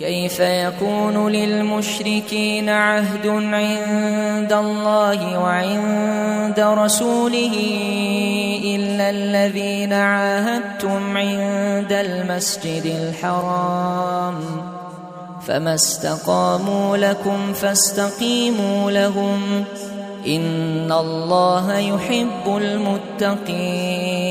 كيف يكون للمشركين عهد عند الله وعند رسوله إلا الذين عاهدتم عند المسجد الحرام فما استقاموا لكم فاستقيموا لهم إن الله يحب المتقين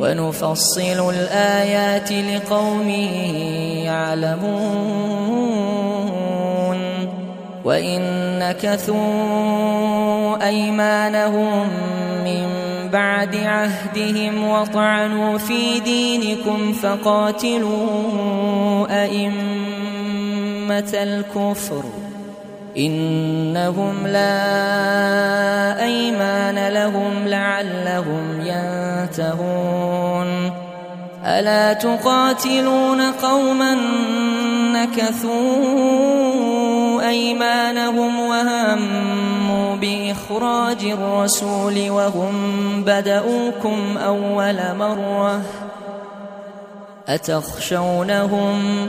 ونفصل الآيات لقوم يعلمون وإن نكثوا أيمانهم من بعد عهدهم وطعنوا في دينكم فقاتلوا أئمة الكفر إنهم لا أيمان لهم لعلهم ينتهون. ألا تقاتلون قوما نكثوا أيمانهم وهموا بإخراج الرسول وهم بدؤوكم أول مرة أتخشونهم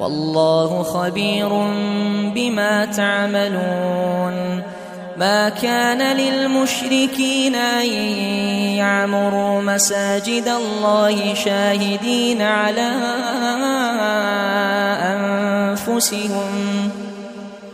والله خبير بما تعملون. ما كان للمشركين أن يعمروا مساجد الله شاهدين على أنفسهم.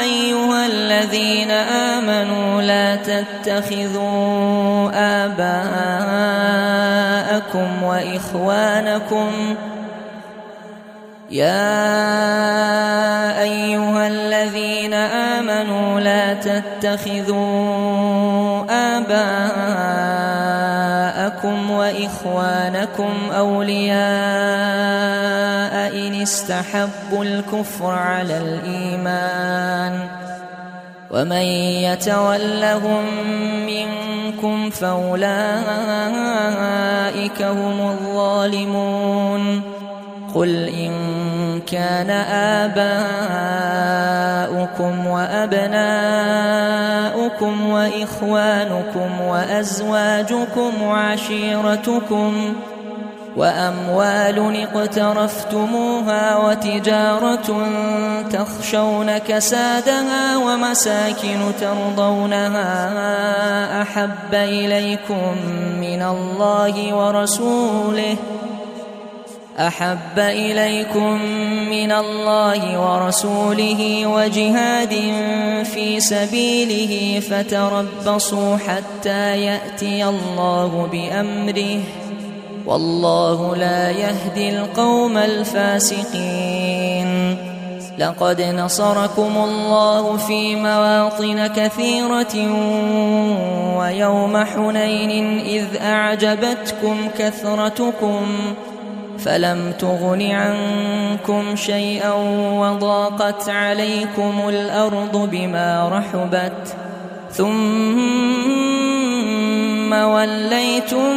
أيها الذين آمنوا لا تتخذوا آباءكم وإخوانكم يا أيها الذين آمنوا لا تتخذوا آباءكم وإخوانكم أولياء استحبوا الكفر على الإيمان ومن يتولهم منكم فأولئك هم الظالمون قل إن كان آباؤكم وأبناؤكم وإخوانكم وأزواجكم وعشيرتكم وأموال اقترفتموها وتجارة تخشون كسادها ومساكن ترضونها أحب إليكم من الله ورسوله أحب إليكم من الله ورسوله وجهاد في سبيله فتربصوا حتى يأتي الله بأمره والله لا يهدي القوم الفاسقين. لقد نصركم الله في مواطن كثيرة ويوم حنين إذ أعجبتكم كثرتكم فلم تغن عنكم شيئا وضاقت عليكم الأرض بما رحبت. ثم وليتم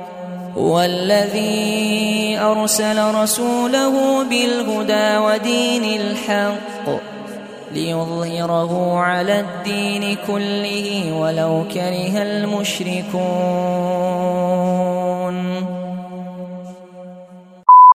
هو الذي أرسل رسوله بالهدى ودين الحق ليظهره على الدين كله ولو كره المشركون.